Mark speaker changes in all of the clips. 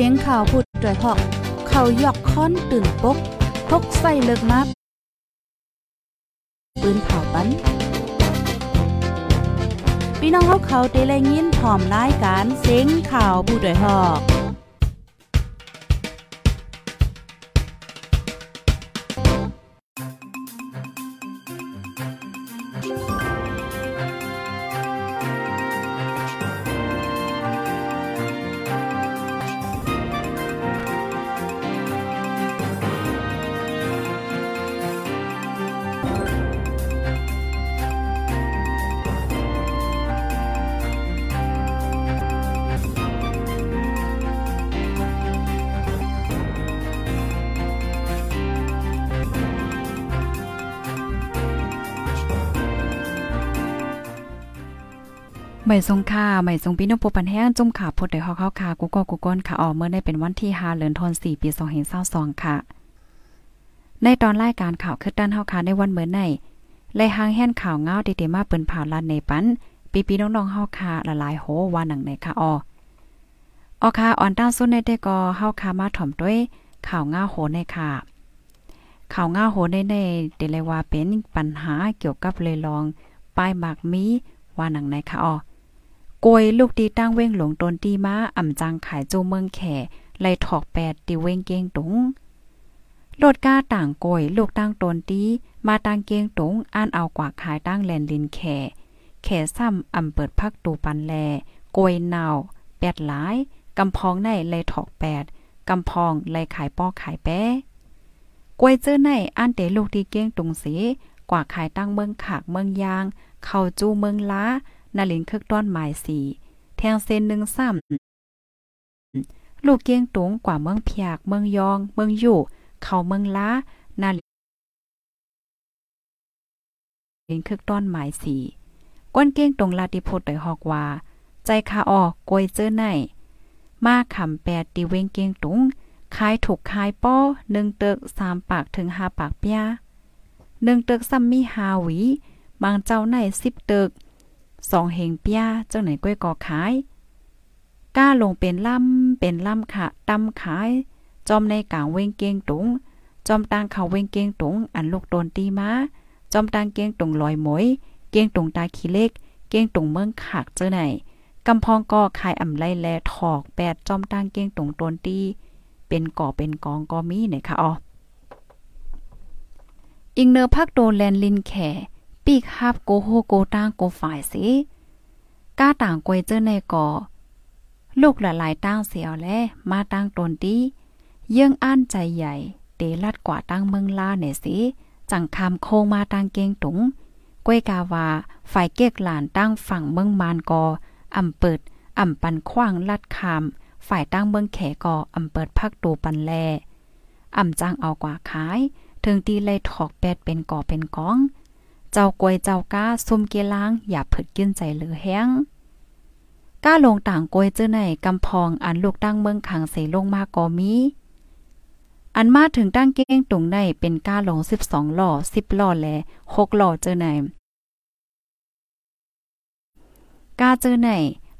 Speaker 1: สียงข่าวพูดด้วยหอก เขายอกค้อนตื่นปกพกใส่เลิกมาปืนเผาปันพี่น้องเขาเขาเตะแรงยินผอมรายการเสียงข่าวผู้ด้วยหอก
Speaker 2: ใหม่ทรงค่าใหม่ทรงปีน้องโปปันแห้งจุ่มขาพดได้อกเข้าคากูก็กูก้นค่ะออกเมื่อได้เป็นวันที่5เดือนธันวาคมปี2022ค่ะ ในตอนรายการข่าวคือด้านเฮาค่ะในวันเมื่อไหนไล่หางแห่นข่าวเงาเดๆมาเปิ้นผ่าลานในปันปีปีน้องๆเฮาค่ะละลายโหว่าหนังไหนค่ะออออค่ะอ่อนตั้งสุดในเด้ก็เฮาค่ะมาถ่อมด้วยข่าวเงาโหในค่ะข่าวเงาโหในในเดเลยว่าเป็นปัญหาเกี่ยวกับเลยลองป้ายหมากมีว่าหนังไหนค่ะออ กวยลูกดีตั้งเว้งหลงตนตีมาอ่ำจังขายโจเมืองแข่ไล่ถอกแปดตีเว้งเก้งตุงโลดก้าต่างกวยลูกตั้งตนตีมาตั้งเก้งตุงอ่านเอากว่าขายตั้งแลนลินแข่แข่ซ้ำอ่ำเปิดพักตูปันแลกวยนาวแปดหลายกำพองในไล่ถอกแปดกำพองไล่ขายป้อขายแป้กวยเจอในอ่านเตลูกดีเก้งตุงสีกว่าขายตั้งเมืองขากเมืองยาง เข้าจูเมืองล้า นาลินคึกต้อนหมายสี แทงเส้นหนึ่งซ้ำลูกเกียงตุงกว่าเมืองเพียก เมืองยอง เมืองอยู่ เข้าเมืองล้านาลินคึกต้อนหมายสีก้นเกียงตรงลาติพดได้ฮอกว่า ใจคาออกกวยเจอไหนมาขำแปดตีเวงเกียงตุงขายถูกขายป้อหนึ่งเตึกสามปากถึงห้าปากเปียหนึ่งเตึกซ้ำมีหาหวี บางเจ้าในสิบเตึก สองเฮงเปียเจ้าไหนก้อยกอขาย ก้าลงเป็นล่ำเป็นล่ำค่ะตำขาย จอมในกลางเวงเกียงตุง จอมตางเขาเวงเกียงตุง อันลูกโดนตีมาจอมตางเกียงตุงลอยหมวย เกียงตุงตาขี้เล็ก เกียงตุงเมืองขากเจ้าไหนกำพองก็ขายอ่ำไล่แลถอกแปดจอมตางเกียงตุงโดนตี เป็นก่อเป็นกองก็มีเนี่ยค่ะอ๋ออิงเนอร์พักโดแลนลินแข ปีกฮับโกโฮโกตางโกฝ่ายสิก้าต่างกวยเจอในก่อลูกหลายๆตั้งเสียวแลมาตั้งตนดีเยื่องอ้านใจใหญ่ เตลัดกว่าตั้งเมืองลาเนี่ยสิจังคำโคงมาตั้งเกงตุงก้วยกาวาฝ่ายเกียกหลานตั้งฝั่งเมืองมานกออำเปิดอำปันขว้างลัดคามฝ่ายตั้งเมืองแขกออำเปิดพักตูปันแลอำจ้างเอากว่าขาย ถึงตีเลยถอกแปดเป็นก่อเป็นกอง เจ้ากวยเจ้าก้าซุ่มเกล้างอย่าเผิดกินใจเหลือแห้งก้าลงต่างกวยเจอในกำพองอันลูกตั้งเมืองขังเสลงมาก็มี อันมาถึงตั้งเก้งตุงในเป็นก้าลง12หล่อ10หล่อและ6หล่อเจอในก้าเจอใน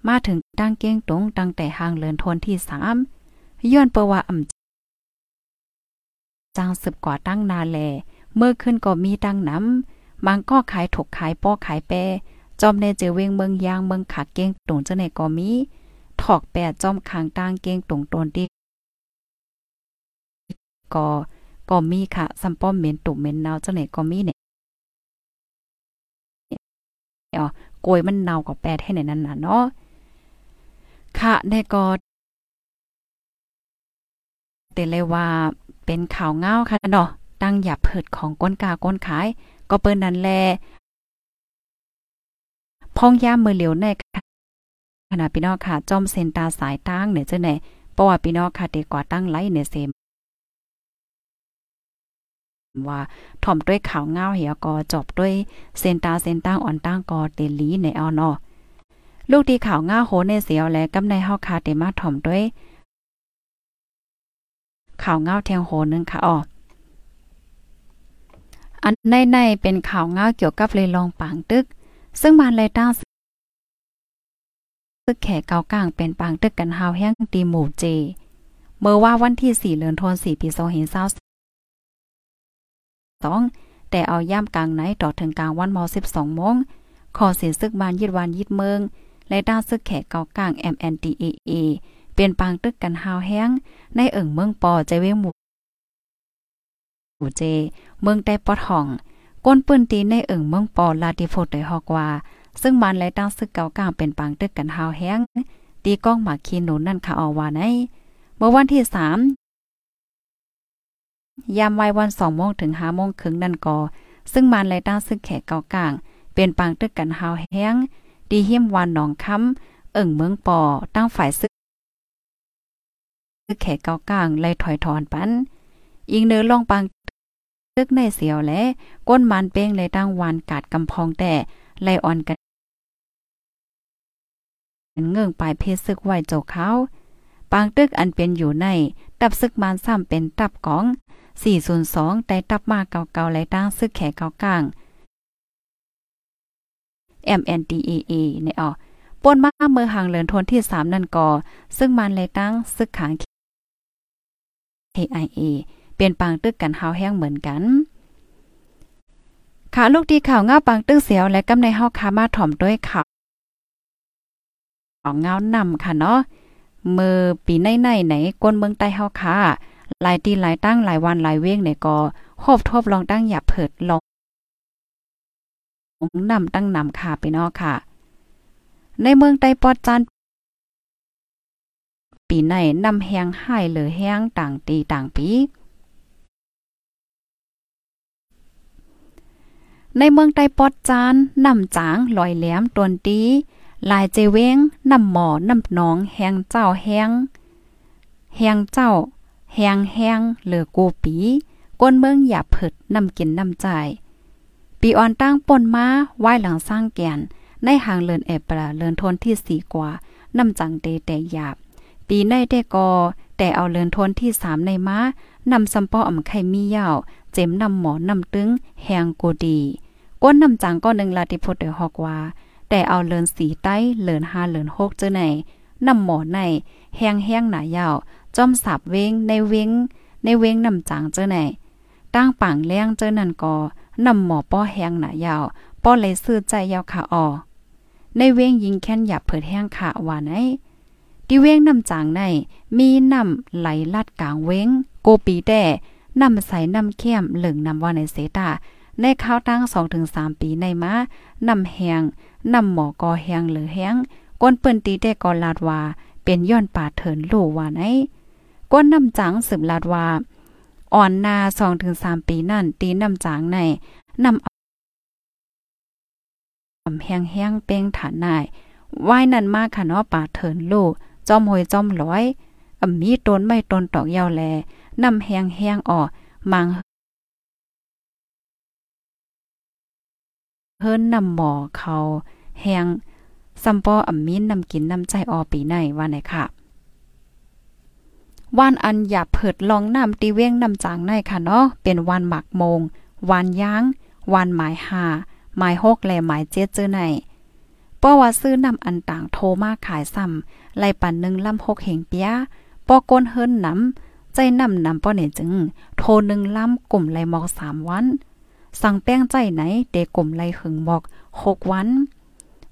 Speaker 2: มาถึงตั้งเก้งตุงตั้งแต่ห่างเลินทนที่3ย้อนเปว่าอ่ำจางสืบกว่าตั้งนาแลเมื่อขึ้นก็มีตั้งน้ำ มังก็ขายถกขายป้อขายแปจอมในเจเวงเมืองยางเมืองขาเก้งตรงเจ้าไหนก็มีถอกแปดจอมขางตางเก้งตรงตนดีก็ก็มีค่ะซัมป้อมเหม็นตุเหม็นเนาเจ้าไหนก็มีเนี่ยอ๋อกยมันเนาก็แปดให้ในนั้นน่ะเนาะค่ะในก็แต่เลยว่าเป็นข่าวเงาค่ะเนาะตั้งหยับเผิดของก้นกาก้นขาย ก็เปิ้นนั้นแลพ้องย่ามมือเหลียวในขณะพี่น้องค่ะจอมเซนตาสายตั้งเนี่ยเจ้าไหนเพราะว่าพี่น้องค่ะเด็กกว่าตั้งไลเนี่ยเซมว่าถ่อมด้วยข่าวเงาเหี่ยก็จบด้วยเซนตาเซนตั้งอ่อนตั้งกอเตลีในเอาเนาะลูกทีข่าวเงาโหในเสียวและกำในเฮาคาเตมาถ่อมด้วยข่าวเงาเทียงโหนึงค่ะอ๋อ อันในในเป็นข่าวเงาเกี่ยวกับเลยลองปางตึก ซึ่งมันเลยตั้งซึกแขกเกากลางเป็นปางตึกกันหาวแห้งตีหมู่เจ เมื่อว่าวันที่ 4เดือนธันวาคมปี2022แต่เอาย่ำกลางไหนต่อถึงกลางวันม12โมงขอเสียซึกบานยิดวันยิดเมือง และด้านซึกแขกเกากลาง MNDAA เปลี่ยนปางตึกกันหาวแห้งในเอิ่งเมืองปอใจเวงหมู่ เจ เมืองใต้ปอดห้อง ก้นปืนตีในเอิ่งเมืองปอลาติโฟดได้ฮอกว่า ซึ่งมันและตั้งซึกเก่ากลางเป็นปางตึกกันหาวแห้ง ตีก้องหมากคีหนุนนั่นค่ะออว่าในเมื่อวันที่3ยามวัยวัน2โมงถึง5โมงครึ่งนั่นก็ซึ่งมันและตั้งซึกแขกเก่ากลาง เป็นปางตึกกันหาวแห้งดีเฮียมวันหนองค้ำเอิ่งเมืองปอตั้งฝ่ายซึกแขกเก่ากลางไล่ถอยถอนปัน อีกเนื้อลองปังตึกในเสียวและ ก้นมันเป้งเลยตั้งวานกาดกำพองแต่ไลอ่อนกันเงื่องปลายเพศซึกไว้โจเขาปางตึกอันเป็นอยู่ใน ตับซึกมันซ้ำเป็นตับกอง 402ได้ตับมาเก่าๆไล่ตั้งซึกแขกเก่ากลาง MNDAA ในออป่นมาเมื่อห่างเลินทนที่ 3 นั่นก่อ ซึ่งมันเลยตั้งซึกขัง KIA เปลี่ยนปางตึกกันหาแห้งเหมือนกันขาลูกดีข่าวเงาปางตึกเสียวและกำในเฮาคามาถ่อมด้วยข่าวเงานำค่ะเนาะมือปีในในไหนก้นเมืองใต้เฮาค่ะหลายตีหลายตั้งหลายวันหลายเว้งเนี่ยก็ครบทบลองตั้งอย่าเผิดลองนำตั้งนำค่ะไปเนาะค่ะ ในเมืองใต้ปอดจานปีในนำแหงให้เหลือแห้งต่างตีต่างปี ในเมืองใต้ปอดจานนำจางลอยแหลมตวนตีลายเจเวงนำหมอนำน้องแหงเจ้าแหงแหงเจ้าแหงแหงเหลือกูปีก้นเมืองอย่าเผิดนำกินนำใจปีอ่อนตั้งป่นมาไหว้หลังสร้างแกนในหางเลินเอปราเลินทนที่สี่กว่านำจังเตแต่หยาบ ปีในได้กอ แต่เอาเลินทนที่สามในม้านำซัมปออ่ำไข่มียาว เจ็มนำหมอนำตึงแหงโกดี ก้นนำจังก็หนึ่งลาติพดเดฮอกว่า แต่เอาเลินสีใต้เลินห้าเลินหกเจอไหนนำหมอในแหงแห้งหนายาวจอมสับเวงในเวงในเวงนำจังเจอไหนตั้งปังแรงเจอนั่นก็นำหมอป้อแห้งหนายาวป้อเลยซื้อใจยาวขาออในเวงยิงแค้นหยับเผิดแห้งขาว่าไหนที่เว้งน้ำจางในมีน้ำไหลลัดกลางเว้งโกปีแต่น้ำใสน้ำเข้มเหลืองน้ำว่าในเสตา ในข้าวตั้ง2-3 ปีในมาน้ำแหงน้ำหมอกอแหงหรือแหงก้นเปิ้นตีได้กอลาดว่า เป็นย้อนป่าเถินลู่ว่าไหนก้นน้ำจังสืบลาดว่า อ่อนนา2-3 ปีนั่นตีน้ำจางในน้ำแห้งแห้งเป้งฐานนายว่ายนั่นมากค่ะเนาะป่าเถินลู่จอมหอยจอมร้อยอมีต้นไม่ต้นตอกยาวแลนำแหงแหงออกมัง เฮิรนนำหมอเขาแหงซัมปออำมีนนำกินนำใจออปีในว่าไหนค่ะวันอันอย่าเผิดลองนำตีเว้งนำจางในค่ะเนาะเป็นวันหมักโมงวันย้างวันหมายหาหมายหกและหมายเจ็ดเจอในเพราะว่าซื้อนำอันต่างโทรมาขายซ้ำไล่ปันหนึ่งลำหกเหงเปียปอก้นเฮิรนนำใจนำนำป้อเนี่ยจึง โทรหนึ่งลำกลุ่มไล่หมอกสามวัน สั่งแป้งใจไหนเด็กกลุ่มไล่หึงหมอกหกวัน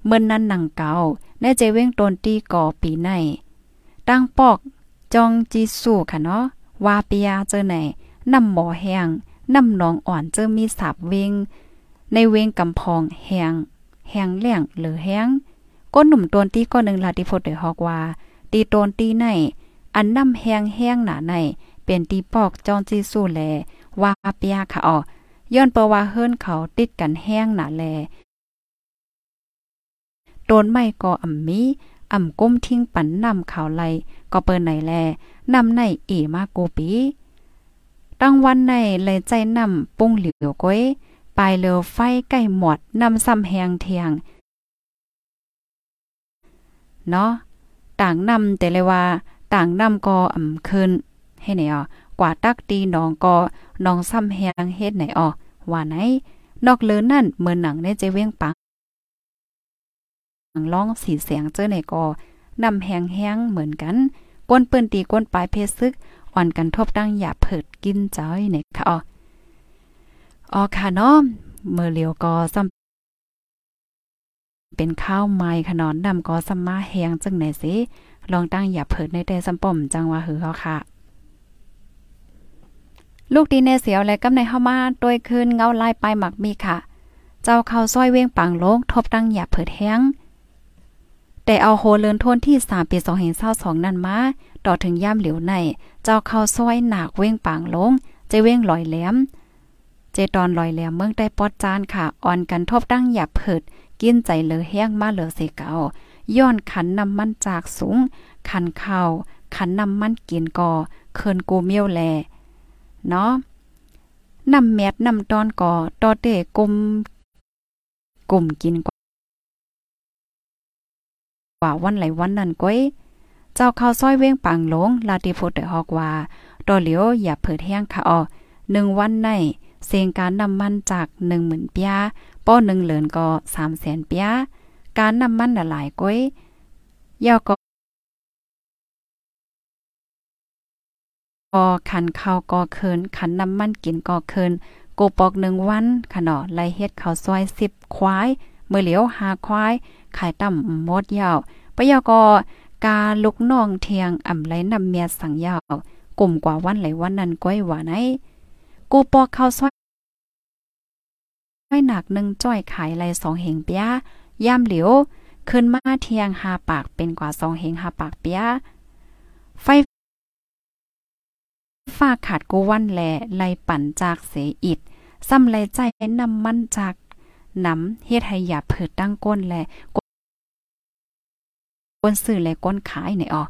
Speaker 2: เมื่อนนั้นหนังเก่าแน่ใจเว้งตนตีก่อปีในตั้งปอกจองจีสู่ค่ะเนาะวาปียาเจอไหนนำหมอแหงนำน้องอ่อนเจอมีสาบเวงในเวงกำพองแหงแหงเลี่ยงหรือแหงก้นหนุ่มตนตีก้อนหนึ่งลาติโฟเดฮอกว่าตีตนตีในอันน้ำแหงแหงหนาในเป็นตีปอกจอนจีสู้แลวาปียค่ะอ๋อ ย้อนเปว่าเฮิรนเขาติดกันแห้งหนาแลโดนไม่ก็อ่ำมีอ่ำก้มทิ้งปันนำข่าวไลก็เปิ้นไหนแลนำในเอมาโกปีตั้งวันในเลยใจนำปุ้งเหลียวก้อยปลายเลือไฟใกล้หมดนำซ้ำแหงเทียงเนาะต่างนำแต่เลยว่า ต่างนำก็อ่ำขึ้น ให้ไหนอ่อกว่าตักตีน้องก็ น้องซ้ำแหงเฮ็ดไหนอ่อว่าไหน นอกเลือนั่นเมือนหนังในใจเวียงปังร้องสีเสียงเจ้อไหนก็นำแหงแหงเหมือนกันก้นเปิ้นตีก้นปลายเพศซึกอ่อนกันทบดังอย่าเผิดกินจ้อยเนี่ยค่ะอ๋ออ๋อค่ะเนาะเมื่อเลียวก็ซ้ำเป็นข้าวไม้ขนอนดำก็ซัมมาแหงจังไหนสิลองตั้งอย่าเผิดในแต่ซัมป่อมจังว่าหือเขาค่ะ ลูกดีเนเสียวและกำในเข้ามาโดยคืนเงาลายปลายหมักมีค่ะ เจ้าเข้าซอยเว้งปังโลงทบตั้งอย่าเผิดแห้งแต่เอาโหเลินทนที่3ปี2022นั่นมาต่อถึงย่ามเหลียวใน เจ้าเข้าซอยหนักเว้งปางลงเจเว้งลอยแหลม เจตอนลอยแหลมเมืองได้ปอดจานค่ะอ่อนกันทบดั้งหยับเผิด กินใจเหลือแห้งมาเหลือเสเกาย้อนขันน้ำมันจากสูง ขันเข้าขันน้ำมันกินก่อเคินกูเมียวแล เนาะน้ำแมดน้ำตอนก่อตอเตกลมกลุ่มกินกว่าวันไหลวันนั้นก้อยเจ้าข้าวซอยเว้งปังหลงลาติโพดได้ฮอกว่าตอเหลียวอย่าเผิดแห้งค่ะออหนึ่งวันในเสียงการนำมันจากหนึ่งหมื่นปียป้อหนึ่งเหลือนก็สามแสนปียการนำมันหลายก้อยยาวก็ ก็ขันข้าวก็เคินขันน้ำมันกินก็เคินโกปอกหนึ่งวันขนอไล่เฮ็ดข้าวซอยสิบควายเมื่อเหลียวหาควายขายต่ำมดยาวปยก็กาลุกน้องเทียงอ่ำไหลนำเมียสังยาวกลุ่มกว่าวันไหลวันนั้นก้อยหว่าไหนกูปอกข้าวซอยหนักหนึ่งจ้อยขายไหลสองเหงเปียย่ามเหลียวขึ้นมาเทียงหาปากเป็นกว่าสองเหงหาปากเปียไฟ ฟ้าขาดกูวันแลไลปั่นจากเสอิดซ้ำไลใจนำมันจากน้ำเฮ็ดให้หยาเผิดตั้งก้นแลก้นซื้อและก้นขายไหนออ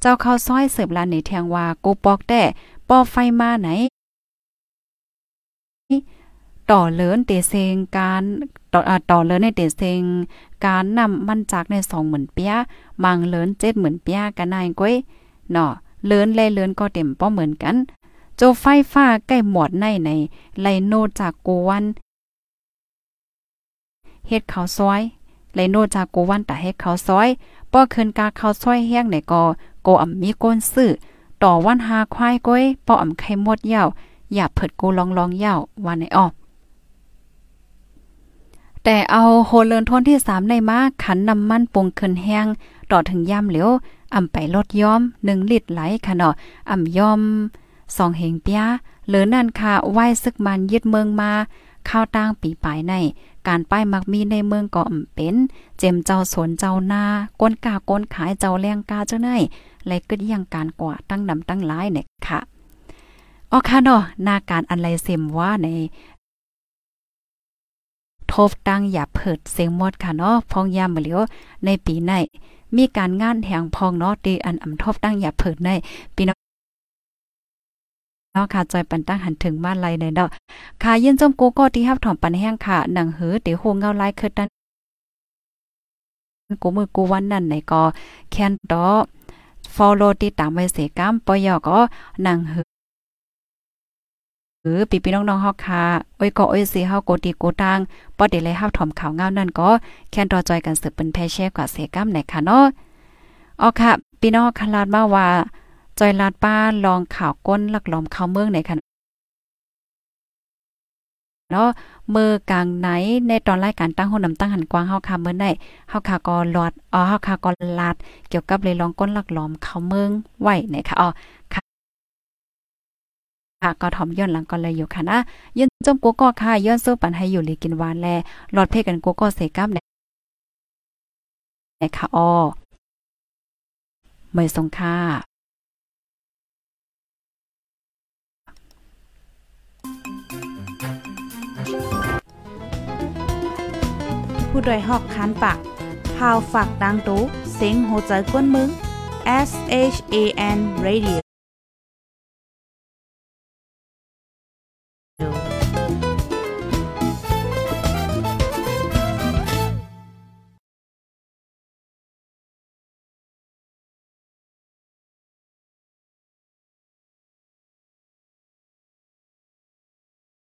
Speaker 2: เจ้าเข้าซอยเสิร์ฟลานในแทงว่ากูปอกแต่ปอไฟมาไหน ต่อเลินเตเซงการต่อต่อเลินในเตเซงการนำมันจากในสองหมื่นเปียบางเลินเจ็ดหมื่นเปียกันนายก้อยเนาะ เลินแลเลินก็เต็มป้อเหมือนกัน โจไฟฟ้าใกล้หมดในในไลโนจากกูวันเฮ็ดข้าวซอยไลโนจากกูวันตาเฮ็ดข้าวซอยป้อคืนกาข้าวซอยแห้งไหนก็โกอ่ำมีก้นซื้อต่อวันหาควายก้อยป้ออ่ำไข่มดเยาวอย่าเผิดกูลองลองเยาววันไหนอ้อแต่เอาโฮเลินทนที่3ในมาขันน้ำมันปรุงขึ้นแห้งต่อถึงย่ำเหลียว อ่ำไปลดย้อม1ลิตรไหลค่ะเนาะอ่ำย้อมสองเหงเปียเหลือนั่นค่ะไหว้ซึกมันยึดเมืองมาข้าวตั้งปีปลายใน การป้ายมักมีในเมืองก็อ่ำเป็น เจมเจ้าสวนเจ้านาก้นกาก้นขายเจ้าแรงกาเจ้าไหนและก็ยังการกว่าตั้งนำตั้งหลายเนี่ยค่ะอ๋อค่ะเนาะหน้าการอันไรเซมว่าในทบตั้งอย่าเผิดเสียงหมดค่ะเนาะพองยามเหลียวในปีใน มีการงานแหงพองเนาะดีอันอำทบตั้งอย่าเผิดในปีน้นาะค่ะจอยปันตั้งหันถึงบ้านไรในเนาะค่ะยินจมกูก็ที่ฮับถอมปันแห้งค่ะหนังหือเตโฮเงาไล่คือดันกูมือกูวันนั้นไหนก็แคนดอ follow ติดตามไว้เสกามปอยอก็หนังหือ หรือปีพี่น้องๆเฮาค่ะโอ้ยก็โอ้ยสิเฮาโกติโกตังปอเดเลยเฮาถ่อมข่าวเงานั่นก็แค่นรอจอยกันสืบเป็นแพแช่กว่าเสกาไหนค่ะเนาะอ๋อค่ะพี่น้องคลาดมาว่าจอยลาดป้าลองข่าวก้นลักหลอมเข้าเมืองไหนค่ะเนาะมือกลางไหนในตอนรายการตั้งหุ่นนำตั้งหันกว้างเฮาค่ะเมื่อได้เฮาค่ะก็ลอดอ๋อเฮาค่ะก็ลาดเกี่ยวกับเลยลองก้นลักหลอมเข้าเมืองไว้นะคะอ๋อ ค่ะก็ถอมย้อนหลังก็เลยอยู่ค่ะนะยืนจมกูก็ค่ะย้อนสู้ปันให้อยู่ลีกินหวานแลหลอดเพกันกูก็เสกับนะคะอ๋อไม่สงค่า
Speaker 1: ผู้ดยหอกคันปากพาวฝากดังตู้เซ็งโหใจกวนมึง S H A N Radio